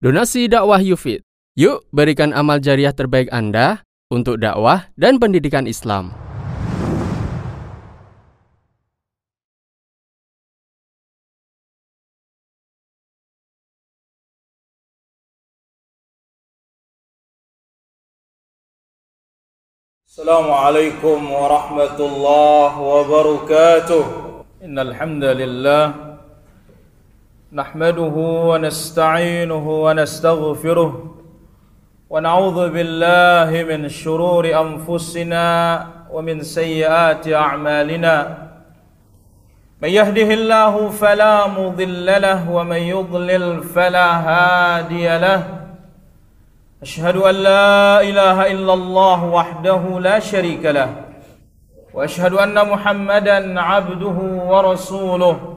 Donasi dakwah Yufid. Yuk berikan amal jariah terbaik Anda untuk dakwah dan pendidikan Islam. السلام عليكم ورحمة الله وبركاته إن الحمد لله نحمده ونستعينه ونستغفره ونعوذ بالله من شرور أنفسنا ومن سيئات أعمالنا. من يهده الله فلا مضل له ومن يضلل فلا هادي له. أشهد أن لا إله إلا الله وحده لا شريك له. وأشهد أن محمدا عبده ورسوله.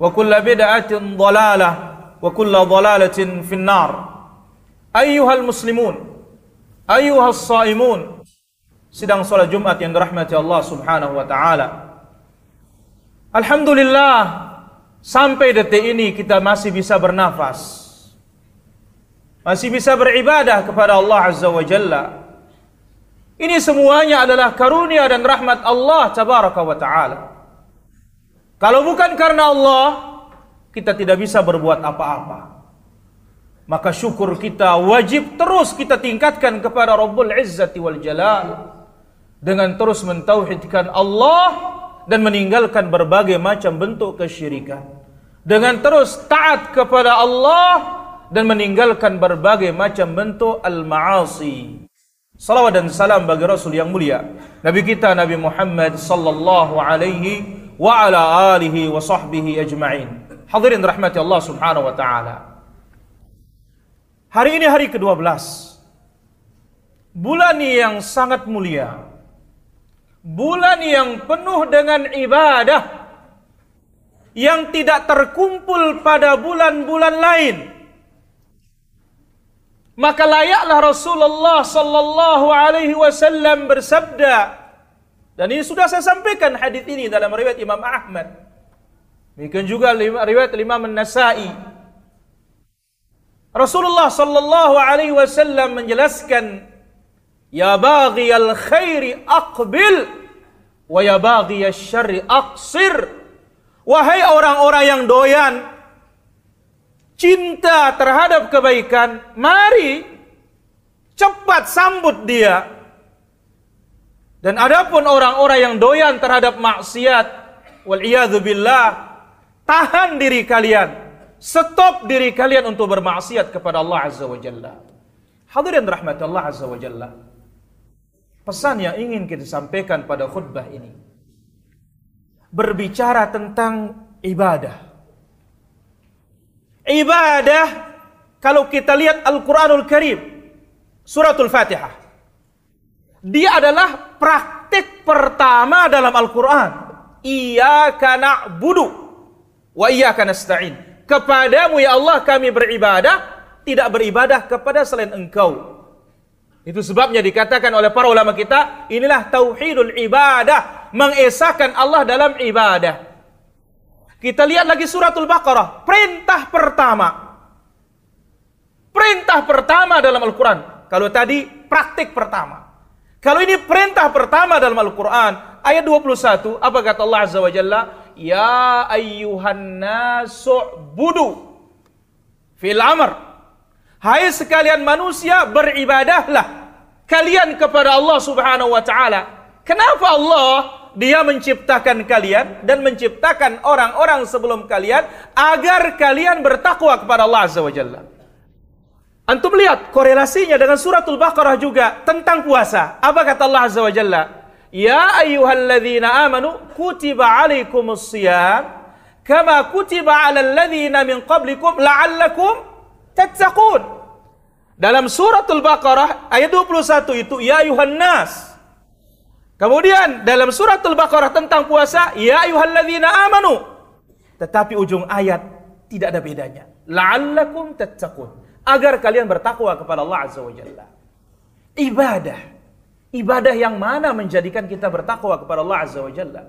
وكل بدعة ضلالة وكل ضلالة في النار أيها المسلمون أيها الصائمون sidang salat Jumat yang dirahmati Allah Subhanahu wa taala. Alhamdulillah sampai detik ini kita masih bisa bernafas. Masih bisa beribadah kepada Allah Azza wa Jalla. Ini semuanya adalah karunia dan rahmat Allah Tabaraka wa taala. Kalau bukan karena Allah, kita tidak bisa berbuat apa-apa. Maka syukur kita wajib terus kita tingkatkan kepada Rabbul Izzati wal Jalal dengan terus mentauhidkan Allah dan meninggalkan berbagai macam bentuk kesyirikan. Dengan terus taat kepada Allah dan meninggalkan berbagai macam bentuk al-ma'asi. Salawat dan salam bagi Rasul yang mulia, Nabi kita Nabi Muhammad sallallahu alaihi wa ala alihi wa sahbihi ajma'in. Hadirin rahmati Allah Subhanahu wa taala. Hari ini hari ke-12. Bulan yang sangat mulia. Bulan yang penuh dengan ibadah yang tidak terkumpul pada bulan-bulan lain. Maka layaklah Rasulullah sallallahu alaihi wasallam bersabda dan ini sudah saya sampaikan hadis ini dalam riwayat Imam Ahmad. Demikian juga riwayat Imam An-Nasa'i. Rasulullah sallallahu alaihi wasallam menjelaskan Ya baghiyal khairi aqbil wa ya baghiyasy syarri aqsir. Wahai orang-orang yang doyan cinta terhadap kebaikan, mari cepat sambut dia. Dan adapun orang-orang yang doyan terhadap maksiat, wal billah, tahan diri kalian, stop diri kalian untuk bermaksiat kepada Allah Azza wa Jalla. Hadirin rahmat Allah Azza wa Jalla. Pesan yang ingin kita sampaikan pada khutbah ini berbicara tentang ibadah. Ibadah kalau kita lihat Al-Qur'anul Karim suratul Fatihah dia adalah praktik pertama dalam Al-Qur'an. Iyyaka na'budu wa iyyaka nasta'in. Kepadamu ya Allah kami beribadah, tidak beribadah kepada selain Engkau. Itu sebabnya dikatakan oleh para ulama kita, inilah tauhidul ibadah, mengesahkan Allah dalam ibadah. Kita lihat lagi suratul Baqarah, perintah pertama. Perintah pertama dalam Al-Qur'an. Kalau tadi praktik pertama. Kalau ini perintah pertama dalam Al-Qur'an, ayat 21, apa kata Allah Azza wa Jalla? Ya ayyuhan nasu'budu fil amr Hai sekalian manusia, beribadahlah kalian kepada Allah Subhanahu wa taala. Kenapa Allah dia menciptakan kalian dan menciptakan orang-orang sebelum kalian agar kalian bertakwa kepada Allah Azza wa Jalla. Antum lihat korelasinya dengan suratul Baqarah juga tentang puasa. Apa kata Allah Azza wa Jalla? Ya ayyuhalladzina amanu kutiba alaikumus siyam kama kutiba alal ladzina min qablikum la'allakum tattaqun. Dalam suratul Baqarah ayat 21 itu ya ayuhan nas Kemudian dalam surat Al-Baqarah tentang puasa, ya ayyuhalladzina amanu. Tetapi ujung ayat tidak ada bedanya. La'allakum tattaqun. Agar kalian bertakwa kepada Allah Azza wa Jalla. Ibadah. Ibadah yang mana menjadikan kita bertakwa kepada Allah Azza wa Jalla?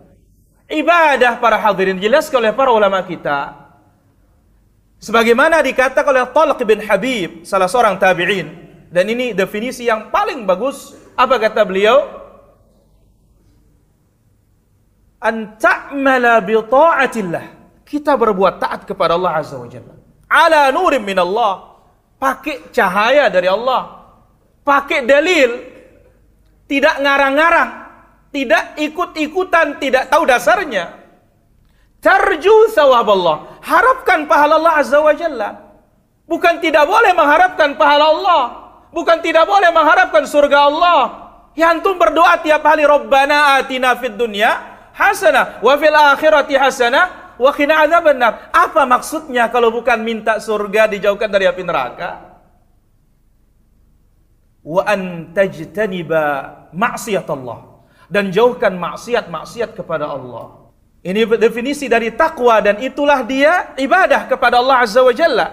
Ibadah para hadirin jelas oleh para ulama kita. Sebagaimana dikatakan oleh Talq bin Habib, salah seorang tabi'in. Dan ini definisi yang paling bagus. Apa kata beliau? an ta'mala bi ta'atillah. Kita berbuat taat kepada Allah Azza wa Jalla. Ala nurim min Allah. Pakai cahaya dari Allah. Pakai dalil. Tidak ngarang-ngarang. Tidak ikut-ikutan, tidak tahu dasarnya. Tarju sawab Allah. Harapkan pahala Allah Azza wa Jalla. Bukan tidak boleh mengharapkan pahala Allah. Bukan tidak boleh mengharapkan surga Allah. Ya antum berdoa tiap hari Rabbana atina fid dunya hasanah wa fil akhirati hasanah wa qina adzabannar. Apa maksudnya kalau bukan minta surga dijauhkan dari api neraka? Wa an tajtaniba maksiat Allah dan jauhkan maksiat-maksiat kepada Allah. Ini definisi dari takwa dan itulah dia ibadah kepada Allah Azza wa Jalla.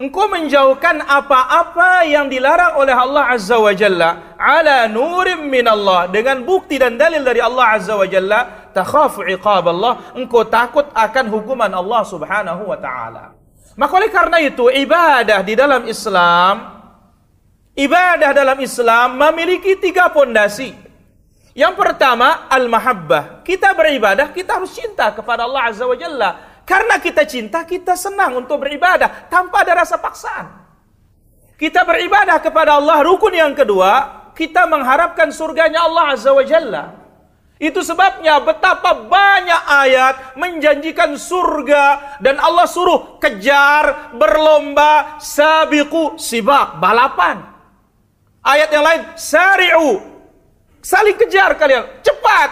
Engkau menjauhkan apa-apa yang dilarang oleh Allah Azza wa Jalla ala nurim min Allah dengan bukti dan dalil dari Allah Azza wa Jalla takhafu iqab Allah engkau takut akan hukuman Allah Subhanahu wa taala maka oleh karena itu ibadah di dalam Islam ibadah dalam Islam memiliki tiga pondasi yang pertama al-mahabbah kita beribadah kita harus cinta kepada Allah Azza wa Jalla karena kita cinta, kita senang untuk beribadah tanpa ada rasa paksaan. Kita beribadah kepada Allah. Rukun yang kedua, kita mengharapkan surganya Allah Azza wa Jalla. Itu sebabnya betapa banyak ayat menjanjikan surga dan Allah suruh kejar, berlomba, sabiqu, sibak, balapan. Ayat yang lain, sari'u, saling kejar kalian, cepat,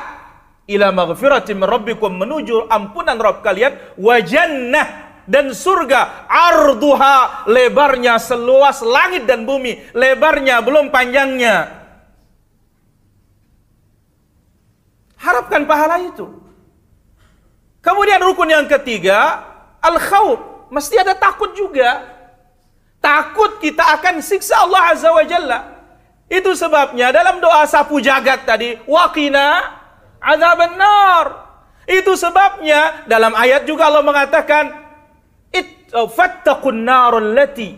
ila maghfiratin rabbikum menuju ampunan Rabb kalian wa jannah dan surga arduha lebarnya seluas langit dan bumi lebarnya belum panjangnya harapkan pahala itu kemudian rukun yang ketiga al khawf mesti ada takut juga takut kita akan siksa Allah azza wa jalla itu sebabnya dalam doa sapu jagat tadi waqina azab nar. Itu sebabnya dalam ayat juga Allah mengatakan oh, fattaqun nar allati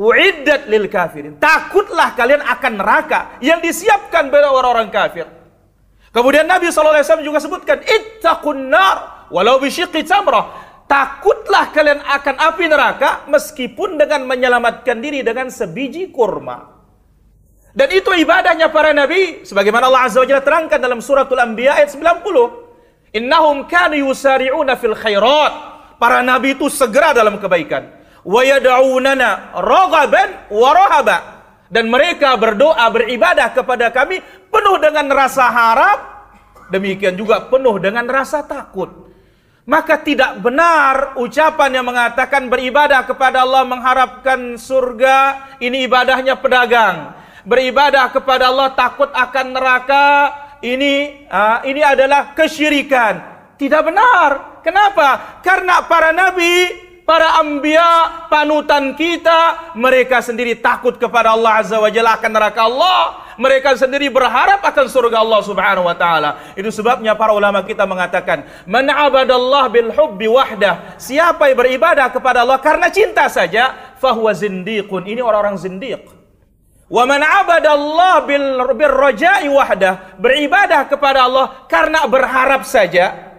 uiddat lil kafirin. Takutlah kalian akan neraka yang disiapkan bagi orang-orang kafir. Kemudian Nabi SAW juga sebutkan ittaqun nar walau bisyiqqi tamrah. Takutlah kalian akan api neraka meskipun dengan menyelamatkan diri dengan sebiji kurma. Dan itu ibadahnya para nabi sebagaimana Allah Azza wa Jalla terangkan dalam suratul Anbiya ayat 90. Innahum kanu yusari'una fil khairat. Para nabi itu segera dalam kebaikan. Wa yad'unana raghaban wa rahaba. Dan mereka berdoa beribadah kepada kami penuh dengan rasa harap, demikian juga penuh dengan rasa takut. Maka tidak benar ucapan yang mengatakan beribadah kepada Allah mengharapkan surga, ini ibadahnya pedagang beribadah kepada Allah takut akan neraka ini uh, ini adalah kesyirikan. Tidak benar. Kenapa? Karena para nabi, para ambia, panutan kita, mereka sendiri takut kepada Allah Azza wa Jalla akan neraka Allah. Mereka sendiri berharap akan surga Allah Subhanahu wa taala. Itu sebabnya para ulama kita mengatakan, "Man abadallah bil hubbi wahdah." Siapa yang beribadah kepada Allah karena cinta saja, fahuwa zindiqun. Ini orang-orang zindiq. Wa man abadallah bil birraja'i wahdah, beribadah kepada Allah karena berharap saja.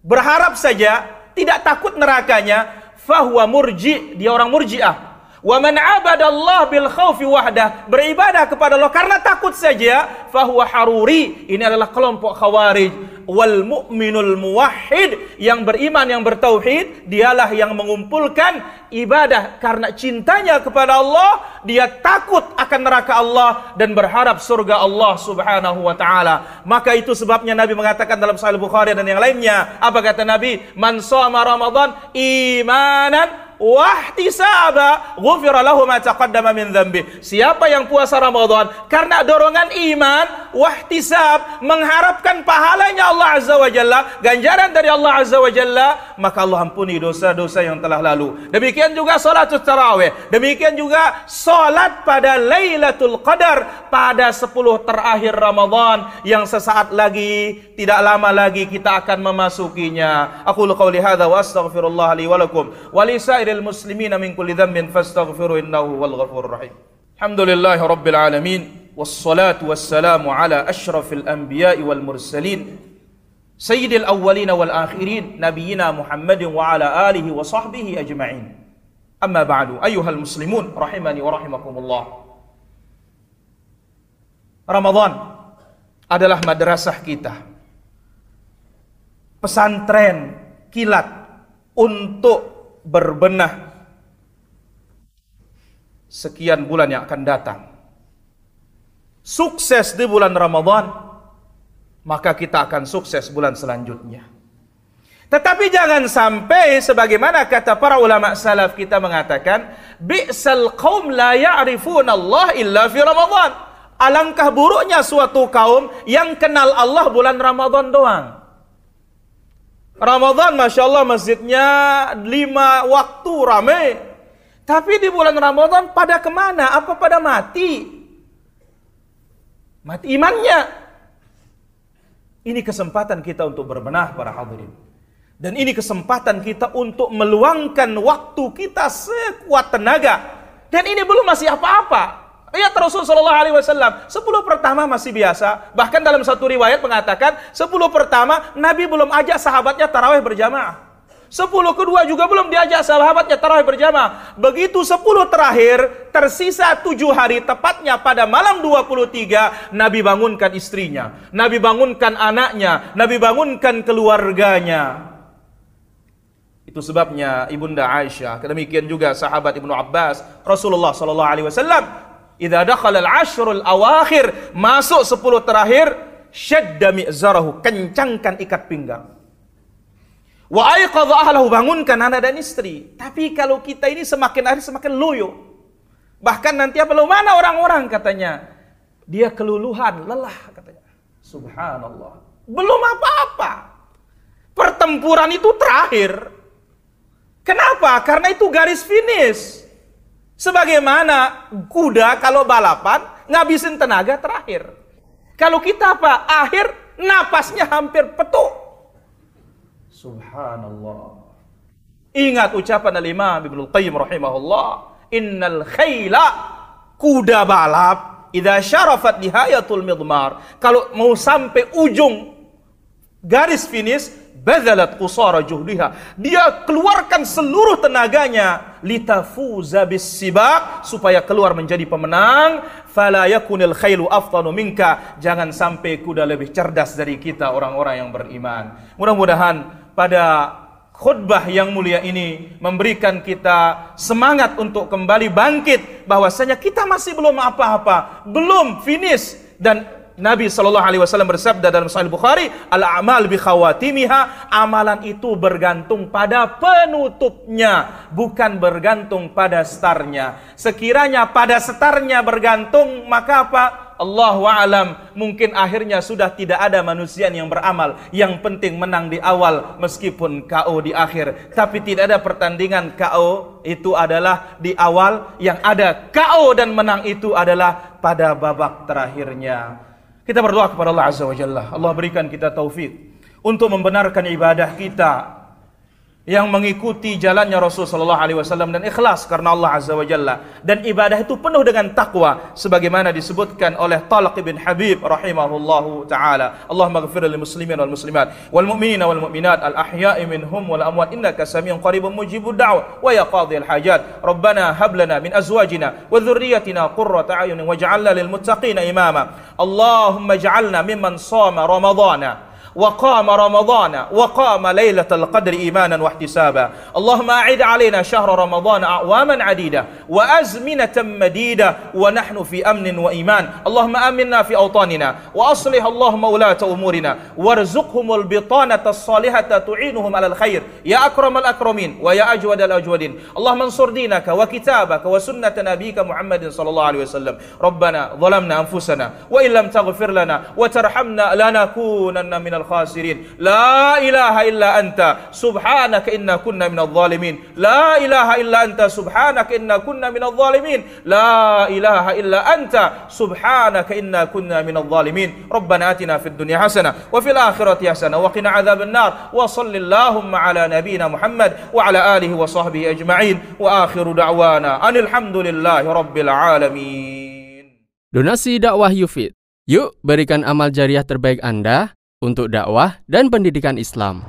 Berharap saja, tidak takut nerakanya, fahuwa murji, dia orang murji'ah. Wa man abadallah bil khaufi wahdah, beribadah kepada Allah karena takut saja, fahuwa haruri. Ini adalah kelompok khawarij. Wal mu'minul muwahhid yang beriman yang bertauhid, dialah yang mengumpulkan ibadah karena cintanya kepada Allah, dia takut akan neraka Allah dan berharap surga Allah Subhanahu wa taala. Maka itu sebabnya Nabi mengatakan dalam Sahih Bukhari dan yang lainnya, apa kata Nabi? Man shoma Ramadan imanan wahtisaba ghufira lahu ma taqaddama min dhanbi. Siapa yang puasa Ramadan karena dorongan iman, wahtisab, mengharapkan pahalanya Allah Azza wa Jalla, ganjaran dari Allah Azza wa Jalla, maka Allah ampuni dosa-dosa yang telah lalu. Demikian juga salat tarawih, demikian juga salat pada Lailatul Qadar pada 10 terakhir Ramadan yang sesaat lagi, tidak lama lagi kita akan memasukinya. Aku qauli hadza wa astaghfirullah li wa lakum wa li المسلمين من كل ذنب فاستغفروا إنه هو الغفور الرحيم. الحمد لله رب العالمين والصلاة والسلام على أشرف الأنبياء والمرسلين سيد الأولين والآخرين نبينا محمد وعلى آله وصحبه أجمعين. أما بعد أيها المسلمون رحمني ورحمكم الله. رمضان adalah madrasah kita. Pesantren kilat untuk berbenah sekian bulan yang akan datang. Sukses di bulan Ramadan, maka kita akan sukses bulan selanjutnya. Tetapi jangan sampai sebagaimana kata para ulama salaf kita mengatakan, bi'sal qaum la ya'rifun Allah illa fi Ramadan. Alangkah buruknya suatu kaum yang kenal Allah bulan Ramadan doang. Ramadan Masya Allah masjidnya lima waktu rame. Tapi di bulan Ramadan pada ke mana? Apa pada mati? Mati imannya. Ini kesempatan kita untuk berbenah para hadirin. Dan ini kesempatan kita untuk meluangkan waktu kita sekuat tenaga. Dan ini belum masih apa-apa. Ya Rasul Shallallahu Alaihi Wasallam. Sepuluh pertama masih biasa. Bahkan dalam satu riwayat mengatakan sepuluh pertama Nabi belum ajak sahabatnya taraweh berjamaah. Sepuluh kedua juga belum diajak sahabatnya tarawih berjamaah. Begitu sepuluh terakhir, tersisa tujuh hari tepatnya pada malam 23, Nabi bangunkan istrinya. Nabi bangunkan anaknya. Nabi bangunkan keluarganya. Itu sebabnya Ibunda Aisyah, demikian juga sahabat Ibnu Abbas, Rasulullah Shallallahu Alaihi Wasallam Idza dakhala al-ashrul awakhir, masuk 10 terakhir, syadda mi'zarahu, kencangkan ikat pinggang. Wa aiqadha ahlahu, bangunkan anak dan istri. Tapi kalau kita ini semakin hari semakin loyo. Bahkan nanti apa mana orang-orang katanya. Dia keluluhan, lelah katanya. Subhanallah. Belum apa-apa. Pertempuran itu terakhir. Kenapa? Karena itu garis finish. Sebagaimana kuda kalau balapan ngabisin tenaga terakhir. Kalau kita apa? Akhir napasnya hampir petuk. Subhanallah. Ingat ucapan al-Imam Ibnu Qayyim rahimahullah, "Innal khayla kuda balap idza syarafat nihayatul midmar." Kalau mau sampai ujung garis finish, Bazalat qusara juhdiha. Dia keluarkan seluruh tenaganya litafuza bisibak supaya keluar menjadi pemenang. Fala yakunil khailu aftanu minka. Jangan sampai kuda lebih cerdas dari kita orang-orang yang beriman. Mudah-mudahan pada khutbah yang mulia ini memberikan kita semangat untuk kembali bangkit bahwasanya kita masih belum apa-apa, belum finish dan Nabi Shallallahu Alaihi Wasallam bersabda dalam Sahih Bukhari, al amal bi khawatimiha, amalan itu bergantung pada penutupnya, bukan bergantung pada startnya. Sekiranya pada startnya bergantung, maka apa? Allah alam. Mungkin akhirnya sudah tidak ada manusia yang beramal. Yang penting menang di awal meskipun KO di akhir. Tapi tidak ada pertandingan KO itu adalah di awal. Yang ada KO dan menang itu adalah pada babak terakhirnya kita berdoa kepada Allah Azza wa Jalla. Allah berikan kita taufik untuk membenarkan ibadah kita yang mengikuti jalannya Rasul sallallahu alaihi wasallam dan ikhlas karena Allah azza wa jalla dan ibadah itu penuh dengan takwa sebagaimana disebutkan oleh Talq bin Habib rahimahullahu taala Allahumma ighfir lil muslimin wal muslimat wal mu'minina wal mu'minat al ahya'i minhum wal amwat innaka samiun qaribun mujibud da'wa wa ya qadhi al hajat rabbana hab lana min azwajina wa dhurriyyatina qurrata a'yunin waj'alna lil muttaqina imama Allahumma ij'alna mimman sama ramadana وقام رمضان وقام ليلة القدر إيمانا واحتسابا. اللهم أعد علينا شهر رمضان أعواما عديدة وأزمنة مديدة ونحن في أمن وإيمان. اللهم آمنا في أوطاننا وأصلح اللهم ولاة أمورنا وارزقهم البطانة الصالحة تعينهم على الخير. يا أكرم الأكرمين ويا أجود الأجودين. اللهم انصر دينك وكتابك وسنة نبيك محمد صلى الله عليه وسلم. ربنا ظلمنا أنفسنا وإن لم تغفر لنا وترحمنا لنكونن من الخاسرين. لا إله إلا أنت. سبحانك إنا كنا من الظالمين. لا إله إلا أنت. سبحانك إنا كنا من الظالمين. لا إله إلا أنت. سبحانك إنا كنا من الظالمين. ربنا آتنا في الدنيا حسنة وفي الآخرة حسنة وقنا عذاب النار. وصل اللهم على نبينا محمد وعلى آله وصحبه أجمعين. وآخر دعوانا أن الحمد لله رب العالمين. Donasi dakwah Yufid. Yuk berikan amal jariah terbaik Anda. Untuk dakwah dan pendidikan Islam.